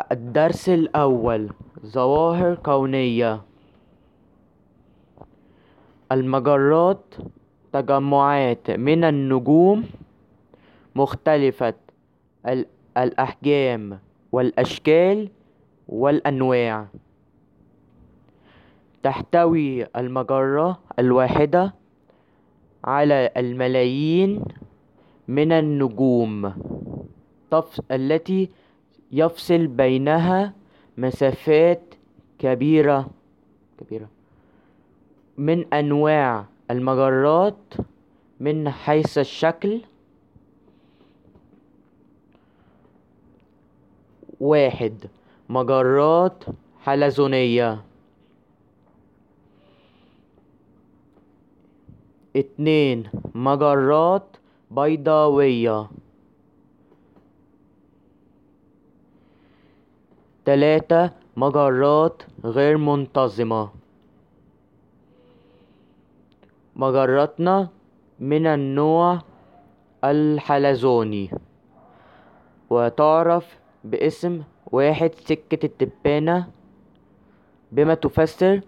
الدرس الأول ظواهر كونية. المجرات تجمعات من النجوم مختلفة الأحجام والأشكال والأنواع. تحتوي المجرة الواحدة على الملايين من النجوم. التي يفصل بينها مسافات كبيرة كبيرة. من أنواع المجرات من حيث الشكل. واحد مجرات حلزونية. اتنين مجرات بيضاوية. تلاتة مجرات غير منتظمة. مجراتنا من النوع الحلزوني. وتعرف باسم واحد سكة التبانة بما تفسر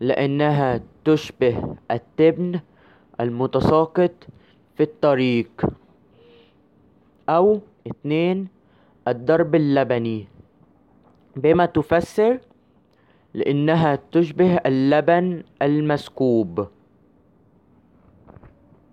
لأنها تشبه التبن المتساقط في الطريق. أو اتنين الدرب اللبني. بما تفسر لأنها تشبه اللبن المسكوب.